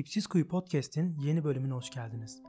Dipsiz Kuyu Podcast'in yeni bölümüne hoş geldiniz.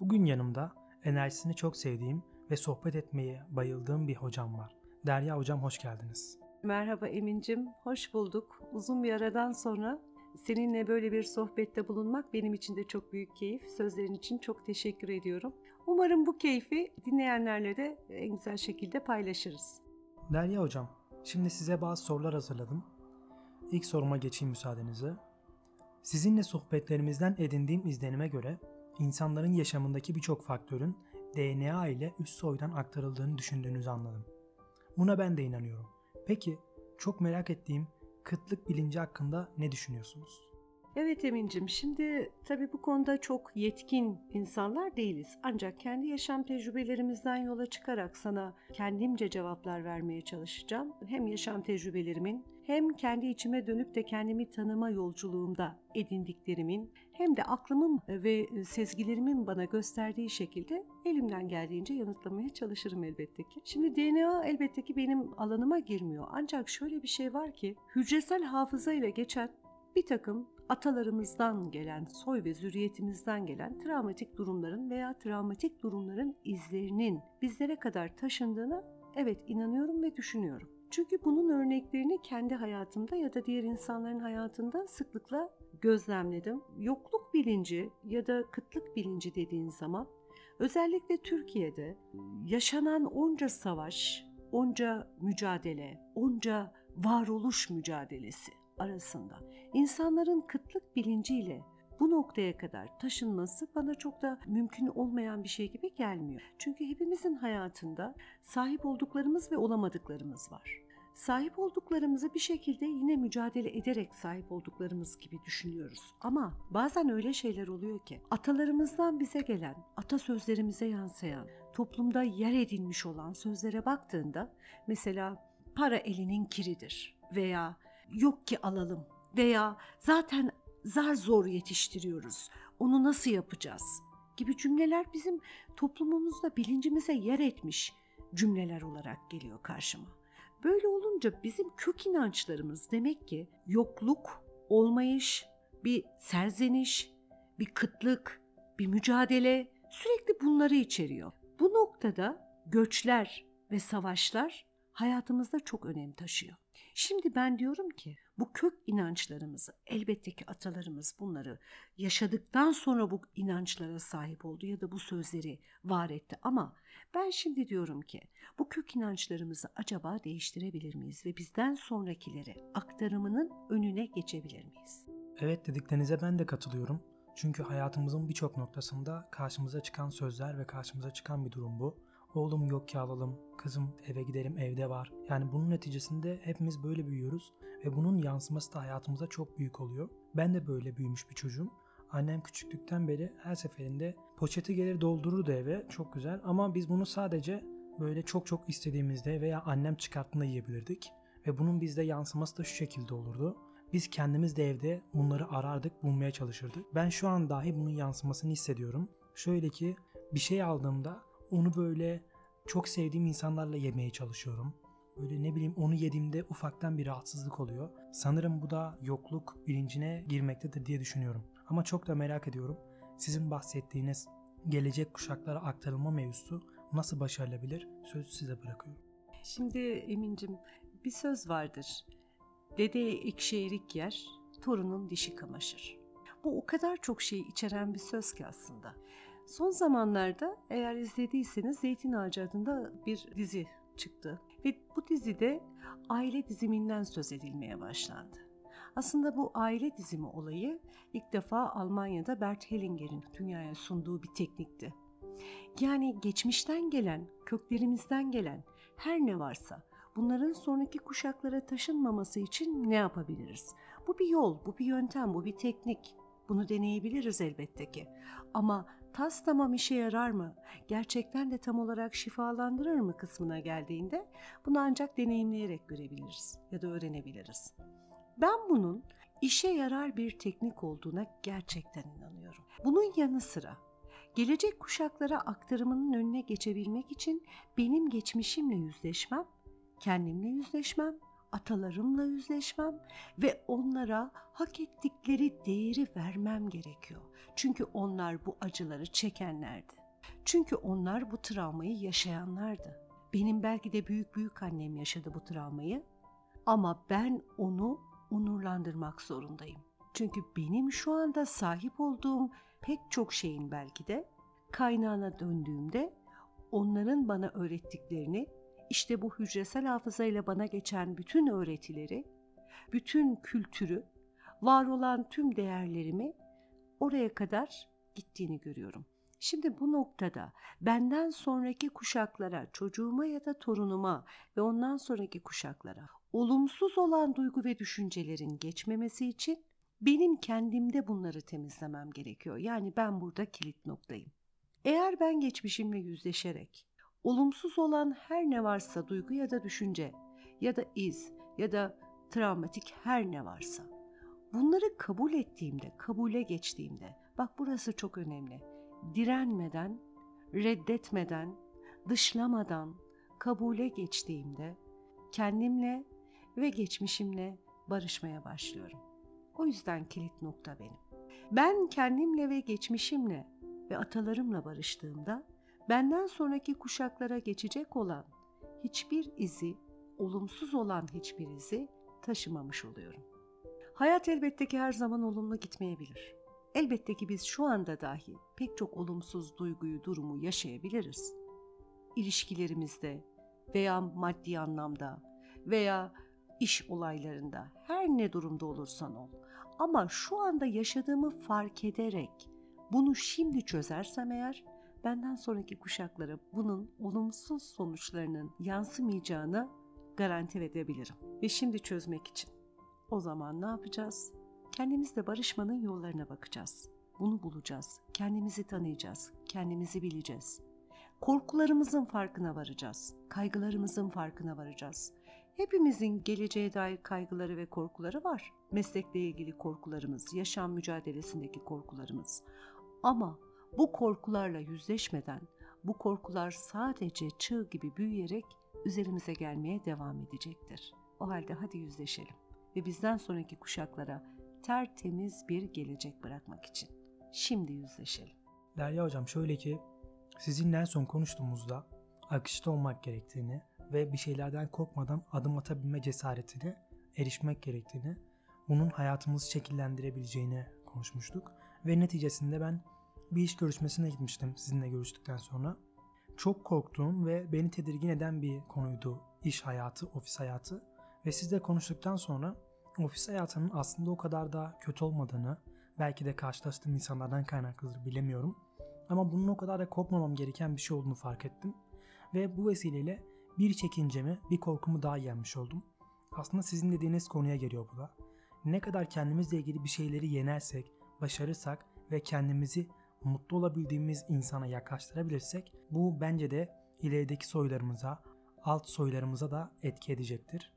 Bugün yanımda enerjisini çok sevdiğim ve sohbet etmeye bayıldığım bir hocam var. Derya hocam hoş geldiniz. Merhaba Emin'cim, hoş bulduk. Uzun bir aradan sonra seninle böyle bir sohbette bulunmak benim için de çok büyük keyif. Sözlerin için çok teşekkür ediyorum. Umarım bu keyfi dinleyenlerle de en güzel şekilde paylaşırız. Derya hocam, şimdi size bazı sorular hazırladım. İlk soruma geçeyim müsaadenizle. Sizinle sohbetlerimizden edindiğim izlenime göre insanların yaşamındaki birçok faktörün DNA ile üst soydan aktarıldığını düşündüğünüzü anladım. Buna ben de inanıyorum. Peki çok merak ettiğim kıtlık bilinci hakkında ne düşünüyorsunuz? Evet Emin'cim şimdi tabii bu konuda çok yetkin insanlar değiliz. Ancak kendi yaşam tecrübelerimizden yola çıkarak sana kendimce cevaplar vermeye çalışacağım. Hem yaşam tecrübelerimin hem kendi içime dönüp de kendimi tanıma yolculuğumda edindiklerimin hem de aklımın ve sezgilerimin bana gösterdiği şekilde elimden geldiğince yanıtlamaya çalışırım elbette ki. Şimdi DNA elbette ki benim alanıma girmiyor. Ancak şöyle bir şey var ki hücresel hafıza ile geçen bir takım atalarımızdan gelen, soy ve zürriyetimizden gelen travmatik durumların veya travmatik durumların izlerinin bizlere kadar taşındığına evet inanıyorum ve düşünüyorum. Çünkü bunun örneklerini kendi hayatımda ya da diğer insanların hayatında sıklıkla gözlemledim. Yokluk bilinci ya da kıtlık bilinci dediğin zaman özellikle Türkiye'de yaşanan onca savaş, onca mücadele, onca varoluş mücadelesi arasında insanların kıtlık bilinciyle bu noktaya kadar taşınması bana çok da mümkün olmayan bir şey gibi gelmiyor. Çünkü hepimizin hayatında sahip olduklarımız ve olamadıklarımız var. Sahip olduklarımızı bir şekilde yine mücadele ederek sahip olduklarımız gibi düşünüyoruz. Ama bazen öyle şeyler oluyor ki atalarımızdan bize gelen, atasözlerimize yansıyan, toplumda yer edinmiş olan sözlere baktığında mesela para elinin kiridir veya yok ki alalım veya zaten zar zor yetiştiriyoruz. Onu nasıl yapacağız? gibi cümleler bizim toplumumuzda bilincimize yer etmiş cümleler olarak geliyor karşıma. Böyle olunca bizim kök inançlarımız demek ki yokluk, olmayış, bir serzeniş, bir kıtlık, bir mücadele sürekli bunları içeriyor. Bu noktada göçler ve savaşlar hayatımızda çok önem taşıyor. Şimdi ben diyorum ki bu kök inançlarımızı elbette ki atalarımız bunları yaşadıktan sonra bu inançlara sahip oldu ya da bu sözleri var etti ama ben şimdi diyorum ki bu kök inançlarımızı acaba değiştirebilir miyiz ve bizden sonrakilere aktarımının önüne geçebilir miyiz? Evet dediklerinize ben de katılıyorum. Çünkü hayatımızın birçok noktasında karşımıza çıkan sözler ve karşımıza çıkan bir durum bu. Oğlum yok ki alalım, kızım eve gidelim evde var. Yani bunun neticesinde hepimiz böyle büyüyoruz ve bunun yansıması da hayatımıza çok büyük oluyor. Ben de böyle büyümüş bir çocuğum. Annem küçüklükten beri her seferinde poşeti gelir doldururdu eve çok güzel ama biz bunu sadece böyle çok çok istediğimizde veya annem çıkarttığında yiyebilirdik. Ve bunun bizde yansıması da şu şekilde olurdu. Biz kendimiz de evde bunları arardık, bulmaya çalışırdık. Ben şu an dahi bunun yansımasını hissediyorum. Şöyle ki bir şey aldığımda onu böyle çok sevdiğim insanlarla yemeye çalışıyorum. Böyle ne bileyim onu yediğimde ufaktan bir rahatsızlık oluyor. Sanırım bu da yokluk bilincine girmektedir diye düşünüyorum. Ama çok da merak ediyorum. Sizin bahsettiğiniz gelecek kuşaklara aktarılma mevzusu nasıl başarılabilir? Sözü size bırakıyorum. Şimdi Emin'cim bir söz vardır. Dede ekşi erik yer, torunun dişi kamaşır. Bu o kadar çok şey içeren bir söz ki aslında. Son zamanlarda eğer izlediyseniz Zeytin Ağacı adında bir dizi çıktı. Ve bu dizide aile diziminden söz edilmeye başlandı. Aslında bu aile dizimi olayı ilk defa Almanya'da Bert Hellinger'in dünyaya sunduğu bir teknikti. Yani geçmişten gelen, köklerimizden gelen her ne varsa bunların sonraki kuşaklara taşınmaması için ne yapabiliriz? Bu bir yol, bu bir yöntem, bu bir teknik. Bunu deneyebiliriz elbette ki. Ama tas tamam işe yarar mı, gerçekten de tam olarak şifalandırır mı kısmına geldiğinde bunu ancak deneyimleyerek görebiliriz ya da öğrenebiliriz. Ben bunun işe yarar bir teknik olduğuna gerçekten inanıyorum. Bunun yanı sıra gelecek kuşaklara aktarımının önüne geçebilmek için benim geçmişimle yüzleşmem, kendimle yüzleşmem, atalarımla yüzleşmem ve onlara hak ettikleri değeri vermem gerekiyor. Çünkü onlar bu acıları çekenlerdi. Çünkü onlar bu travmayı yaşayanlardı. Benim belki de büyük büyük annem yaşadı bu travmayı ama ben onu onurlandırmak zorundayım. Çünkü benim şu anda sahip olduğum pek çok şeyin belki de kaynağına döndüğümde onların bana öğrettiklerini, işte bu hücresel hafızayla bana geçen bütün öğretileri, bütün kültürü, var olan tüm değerlerimi oraya kadar gittiğini görüyorum. Şimdi bu noktada benden sonraki kuşaklara, çocuğuma ya da torunuma ve ondan sonraki kuşaklara olumsuz olan duygu ve düşüncelerin geçmemesi için benim kendimde bunları temizlemem gerekiyor. Yani ben burada kilit noktayım. Eğer ben geçmişimle yüzleşerek olumsuz olan her ne varsa duygu ya da düşünce ya da iz ya da travmatik her ne varsa bunları kabul ettiğimde, kabule geçtiğimde bak burası çok önemli. Direnmeden, reddetmeden, dışlamadan kabule geçtiğimde kendimle ve geçmişimle barışmaya başlıyorum. O yüzden kilit nokta benim. Ben kendimle ve geçmişimle ve atalarımla barıştığımda benden sonraki kuşaklara geçecek olan hiçbir izi, olumsuz olan hiçbir izi taşımamış oluyorum. Hayat elbette ki her zaman olumlu gitmeyebilir. Elbette ki biz şu anda dahi pek çok olumsuz duyguyu, durumu yaşayabiliriz. İlişkilerimizde veya maddi anlamda veya iş olaylarında her ne durumda olursan ol. Ama şu anda yaşadığımı fark ederek bunu şimdi çözersem eğer benden sonraki kuşaklara bunun olumsuz sonuçlarının yansımayacağını garanti edebilirim. Ve şimdi çözmek için o zaman ne yapacağız? Kendimizle barışmanın yollarına bakacağız. Bunu bulacağız. Kendimizi tanıyacağız. Kendimizi bileceğiz. Korkularımızın farkına varacağız. Kaygılarımızın farkına varacağız. Hepimizin geleceğe dair kaygıları ve korkuları var. Meslekle ilgili korkularımız, yaşam mücadelesindeki korkularımız. Ama bu korkularla yüzleşmeden bu korkular sadece çığ gibi büyüyerek üzerimize gelmeye devam edecektir. O halde hadi yüzleşelim ve bizden sonraki kuşaklara tertemiz bir gelecek bırakmak için. Şimdi yüzleşelim. Derya Hocam şöyle ki sizinle en son konuştuğumuzda akışta olmak gerektiğini ve bir şeylerden korkmadan adım atabilme cesaretine erişmek gerektiğini, bunun hayatımızı şekillendirebileceğini konuşmuştuk. Ve neticesinde ben bir iş görüşmesine gitmiştim sizinle görüştükten sonra. Çok korktuğum ve beni tedirgin eden bir konuydu iş hayatı, ofis hayatı. Ve sizle konuştuktan sonra ofis hayatının aslında o kadar da kötü olmadığını, belki de karşılaştığım insanlardan kaynaklıdır bilemiyorum. Ama bunun o kadar da korkmamam gereken bir şey olduğunu fark ettim. Ve bu vesileyle bir çekincemi, bir korkumu daha yenmiş oldum. Aslında sizin dediğiniz konuya geliyor bu da. Ne kadar kendimizle ilgili bir şeyleri yenersek, başarırsak ve kendimizi mutlu olabildiğimiz insana yaklaştırabilirsek bu bence de ilerideki soylarımıza, alt soylarımıza da etki edecektir.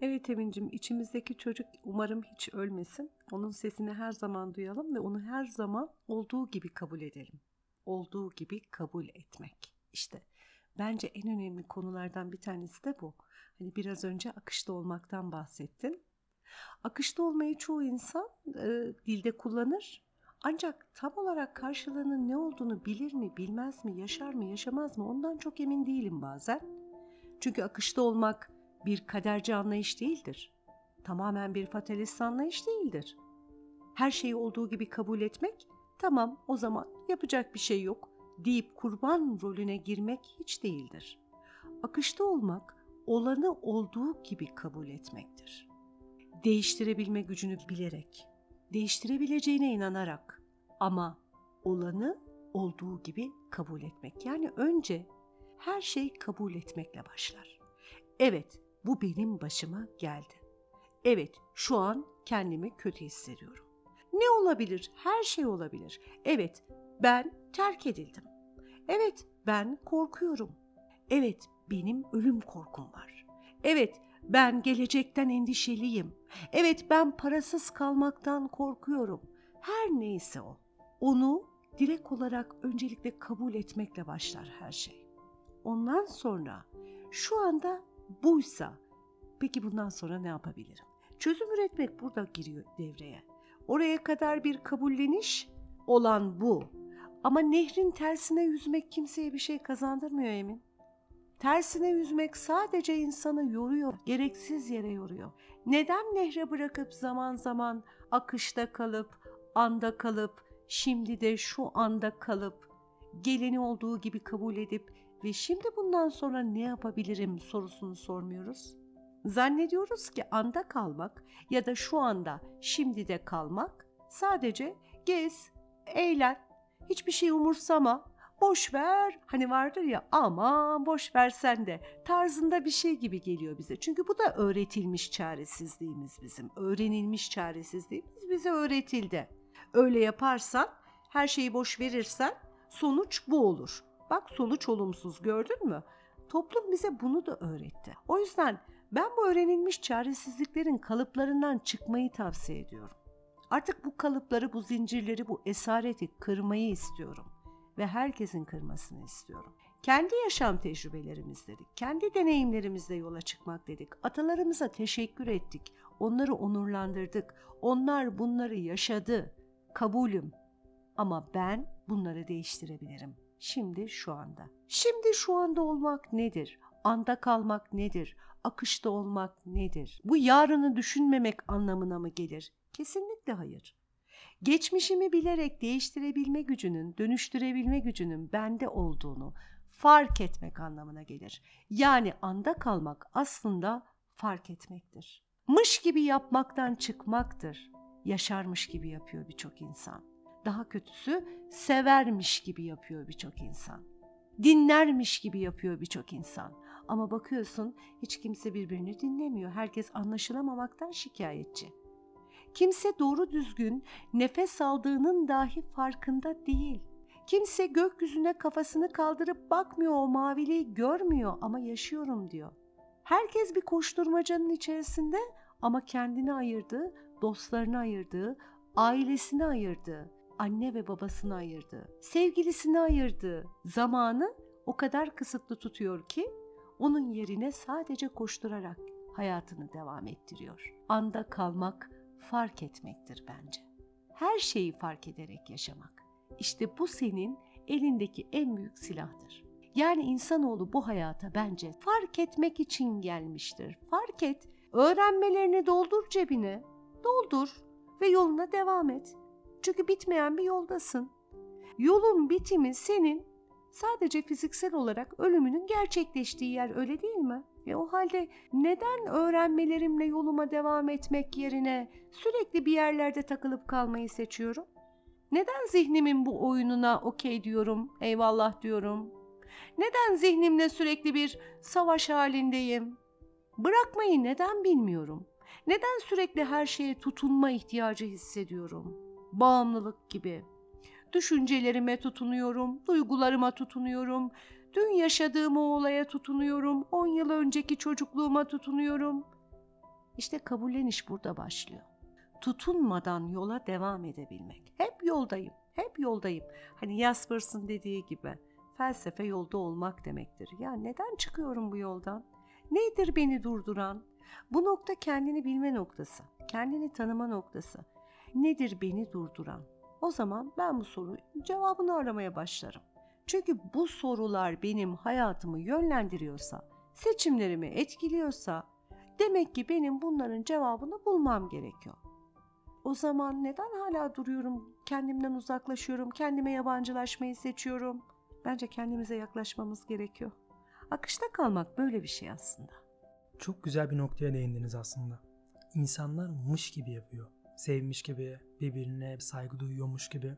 Evet Emin'cim içimizdeki çocuk umarım hiç ölmesin. Onun sesini her zaman duyalım ve onu her zaman olduğu gibi kabul edelim. Olduğu gibi kabul etmek. İşte bence en önemli konulardan bir tanesi de bu. Hani biraz önce akışta olmaktan bahsettin. Akışta olmayı çoğu insan e, dilde kullanır. Ancak tam olarak karşılığının ne olduğunu bilir mi, bilmez mi, yaşar mı, yaşamaz mı ondan çok emin değilim bazen. Çünkü akışta olmak bir kaderci anlayış değildir. Tamamen bir fatalist anlayış değildir. Her şeyi olduğu gibi kabul etmek, tamam o zaman yapacak bir şey yok deyip kurban rolüne girmek hiç değildir. Akışta olmak, olanı olduğu gibi kabul etmektir. Değiştirebilme gücünü bilerek, değiştirebileceğine inanarak ama olanı olduğu gibi kabul etmek. Yani önce her şey kabul etmekle başlar. Evet, bu benim başıma geldi. Evet, şu an kendimi kötü hissediyorum. Ne olabilir? Her şey olabilir. Evet, ben terk edildim. Evet, ben korkuyorum. Evet, benim ölüm korkum var. Evet, ben gelecekten endişeliyim. Evet, ben parasız kalmaktan korkuyorum. Her neyse o. Onu direkt olarak öncelikle kabul etmekle başlar her şey. Ondan sonra şu anda buysa Peki bundan sonra ne yapabilirim? Çözüm üretmek burada giriyor devreye. Oraya kadar bir kabulleniş olan bu. Ama nehrin tersine yüzmek kimseye bir şey kazandırmıyor Emin. Tersine yüzmek sadece insanı yoruyor, gereksiz yere yoruyor. Neden nehre bırakıp zaman zaman akışta kalıp, anda kalıp, şimdi de şu anda kalıp, geleni olduğu gibi kabul edip ve şimdi bundan sonra ne yapabilirim sorusunu sormuyoruz? Zannediyoruz ki anda kalmak ya da şu anda şimdi de kalmak sadece gez, eğlen, hiçbir şey umursama, boş ver. Hani vardır ya aman boş versen de tarzında bir şey gibi geliyor bize. Çünkü bu da öğretilmiş çaresizliğimiz bizim. Öğrenilmiş çaresizliğimiz bize öğretildi. Öyle yaparsan, her şeyi boş verirsen sonuç bu olur. Bak sonuç olumsuz gördün mü? Toplum bize bunu da öğretti. O yüzden ben bu öğrenilmiş çaresizliklerin kalıplarından çıkmayı tavsiye ediyorum. Artık bu kalıpları, bu zincirleri, bu esareti kırmayı istiyorum ve herkesin kırmasını istiyorum. Kendi yaşam tecrübelerimiz dedik, kendi deneyimlerimizle yola çıkmak dedik. Atalarımıza teşekkür ettik, onları onurlandırdık. Onlar bunları yaşadı. Kabulüm. Ama ben bunları değiştirebilirim. Şimdi şu anda. Şimdi şu anda olmak nedir? Anda kalmak nedir? Akışta olmak nedir? Bu yarını düşünmemek anlamına mı gelir? Kesinlikle hayır. Geçmişimi bilerek değiştirebilme gücünün, dönüştürebilme gücünün bende olduğunu fark etmek anlamına gelir. Yani anda kalmak aslında fark etmektir. Mış gibi yapmaktan çıkmaktır. Yaşarmış gibi yapıyor birçok insan. Daha kötüsü severmiş gibi yapıyor birçok insan. Dinlermiş gibi yapıyor birçok insan. Ama bakıyorsun hiç kimse birbirini dinlemiyor. Herkes anlaşılamamaktan şikayetçi. Kimse doğru düzgün nefes aldığının dahi farkında değil. Kimse gökyüzüne kafasını kaldırıp bakmıyor o maviliği görmüyor ama yaşıyorum diyor. Herkes bir koşturmacanın içerisinde ama kendini ayırdığı, dostlarını ayırdığı, ailesini ayırdığı, anne ve babasını ayırdığı, sevgilisini ayırdığı zamanı o kadar kısıtlı tutuyor ki onun yerine sadece koşturarak hayatını devam ettiriyor. Anda kalmak fark etmektir bence. Her şeyi fark ederek yaşamak. İşte bu senin elindeki en büyük silahtır. Yani insanoğlu bu hayata bence fark etmek için gelmiştir. Fark et, öğrenmelerini doldur cebine. Doldur ve yoluna devam et. Çünkü bitmeyen bir yoldasın. Yolun bitimi senin sadece fiziksel olarak ölümünün gerçekleştiği yer öyle değil mi? E o halde neden öğrenmelerimle yoluma devam etmek yerine sürekli bir yerlerde takılıp kalmayı seçiyorum? Neden zihnimin bu oyununa okey diyorum, eyvallah diyorum? Neden zihnimle sürekli bir savaş halindeyim? Bırakmayı neden bilmiyorum? Neden sürekli her şeye tutunma ihtiyacı hissediyorum? Bağımlılık gibi. Düşüncelerime tutunuyorum, duygularıma tutunuyorum, Dün yaşadığım o olaya tutunuyorum. 10 yıl önceki çocukluğuma tutunuyorum. İşte kabulleniş burada başlıyor. Tutunmadan yola devam edebilmek. Hep yoldayım, hep yoldayım. Hani Jaspers'ın dediği gibi felsefe yolda olmak demektir. Ya neden çıkıyorum bu yoldan? Nedir beni durduran? Bu nokta kendini bilme noktası, kendini tanıma noktası. Nedir beni durduran? O zaman ben bu sorunun cevabını aramaya başlarım. Çünkü bu sorular benim hayatımı yönlendiriyorsa, seçimlerimi etkiliyorsa demek ki benim bunların cevabını bulmam gerekiyor. O zaman neden hala duruyorum, kendimden uzaklaşıyorum, kendime yabancılaşmayı seçiyorum? Bence kendimize yaklaşmamız gerekiyor. Akışta kalmak böyle bir şey aslında. Çok güzel bir noktaya değindiniz aslında. İnsanlar mış gibi yapıyor. Sevmiş gibi, birbirine saygı duyuyormuş gibi.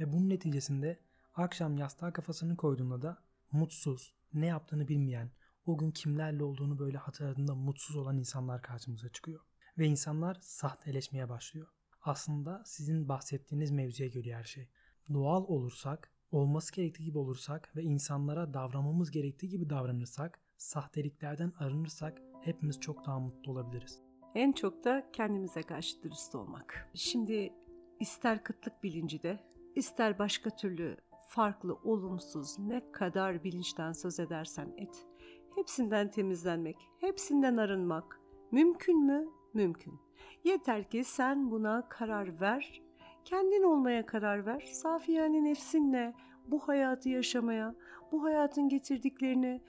Ve bunun neticesinde Akşam yastığa kafasını koyduğunda da mutsuz, ne yaptığını bilmeyen, o gün kimlerle olduğunu böyle hatırladığında mutsuz olan insanlar karşımıza çıkıyor. Ve insanlar sahteleşmeye başlıyor. Aslında sizin bahsettiğiniz mevzuya geliyor her şey. Doğal olursak, olması gerektiği gibi olursak ve insanlara davranmamız gerektiği gibi davranırsak, sahteliklerden arınırsak hepimiz çok daha mutlu olabiliriz. En çok da kendimize karşı dürüst olmak. Şimdi ister kıtlık bilinci de, ister başka türlü farklı, olumsuz ne kadar bilinçten söz edersen et. Hepsinden temizlenmek, hepsinden arınmak, Mümkün mü? Mümkün. Yeter ki sen buna karar ver. Kendin olmaya karar ver. Safiyane nefsinle bu hayatı yaşamaya, bu hayatın getirdiklerini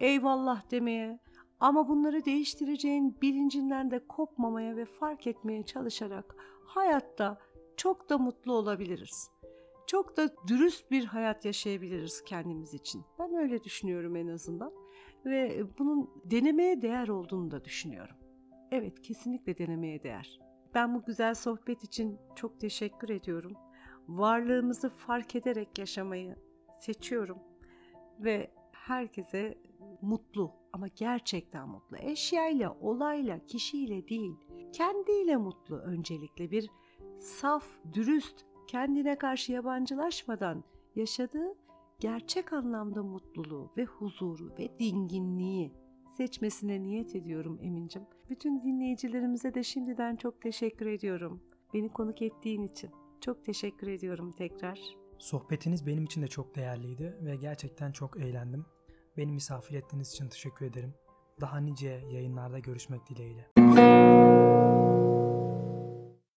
eyvallah demeye ama bunları değiştireceğin bilincinden de kopmamaya ve fark etmeye çalışarak hayatta çok da mutlu olabiliriz. Çok da dürüst bir hayat yaşayabiliriz kendimiz için. Ben öyle düşünüyorum en azından ve bunun denemeye değer olduğunu da düşünüyorum. Evet, kesinlikle denemeye değer. Ben bu güzel sohbet için çok teşekkür ediyorum. Varlığımızı fark ederek yaşamayı seçiyorum ve herkese mutlu ama gerçekten mutlu. Eşyayla, olayla, kişiyle değil, kendiyle mutlu öncelikle bir saf, dürüst, kendine karşı yabancılaşmadan yaşadığı gerçek anlamda mutluluğu ve huzuru ve dinginliği seçmesine niyet ediyorum Emin'cim. Bütün dinleyicilerimize de şimdiden çok teşekkür ediyorum. Beni konuk ettiğin için. Çok teşekkür ediyorum tekrar. Sohbetiniz benim için de çok değerliydi ve gerçekten çok eğlendim. Beni misafir ettiğiniz için teşekkür ederim. Daha nice yayınlarda görüşmek dileğiyle.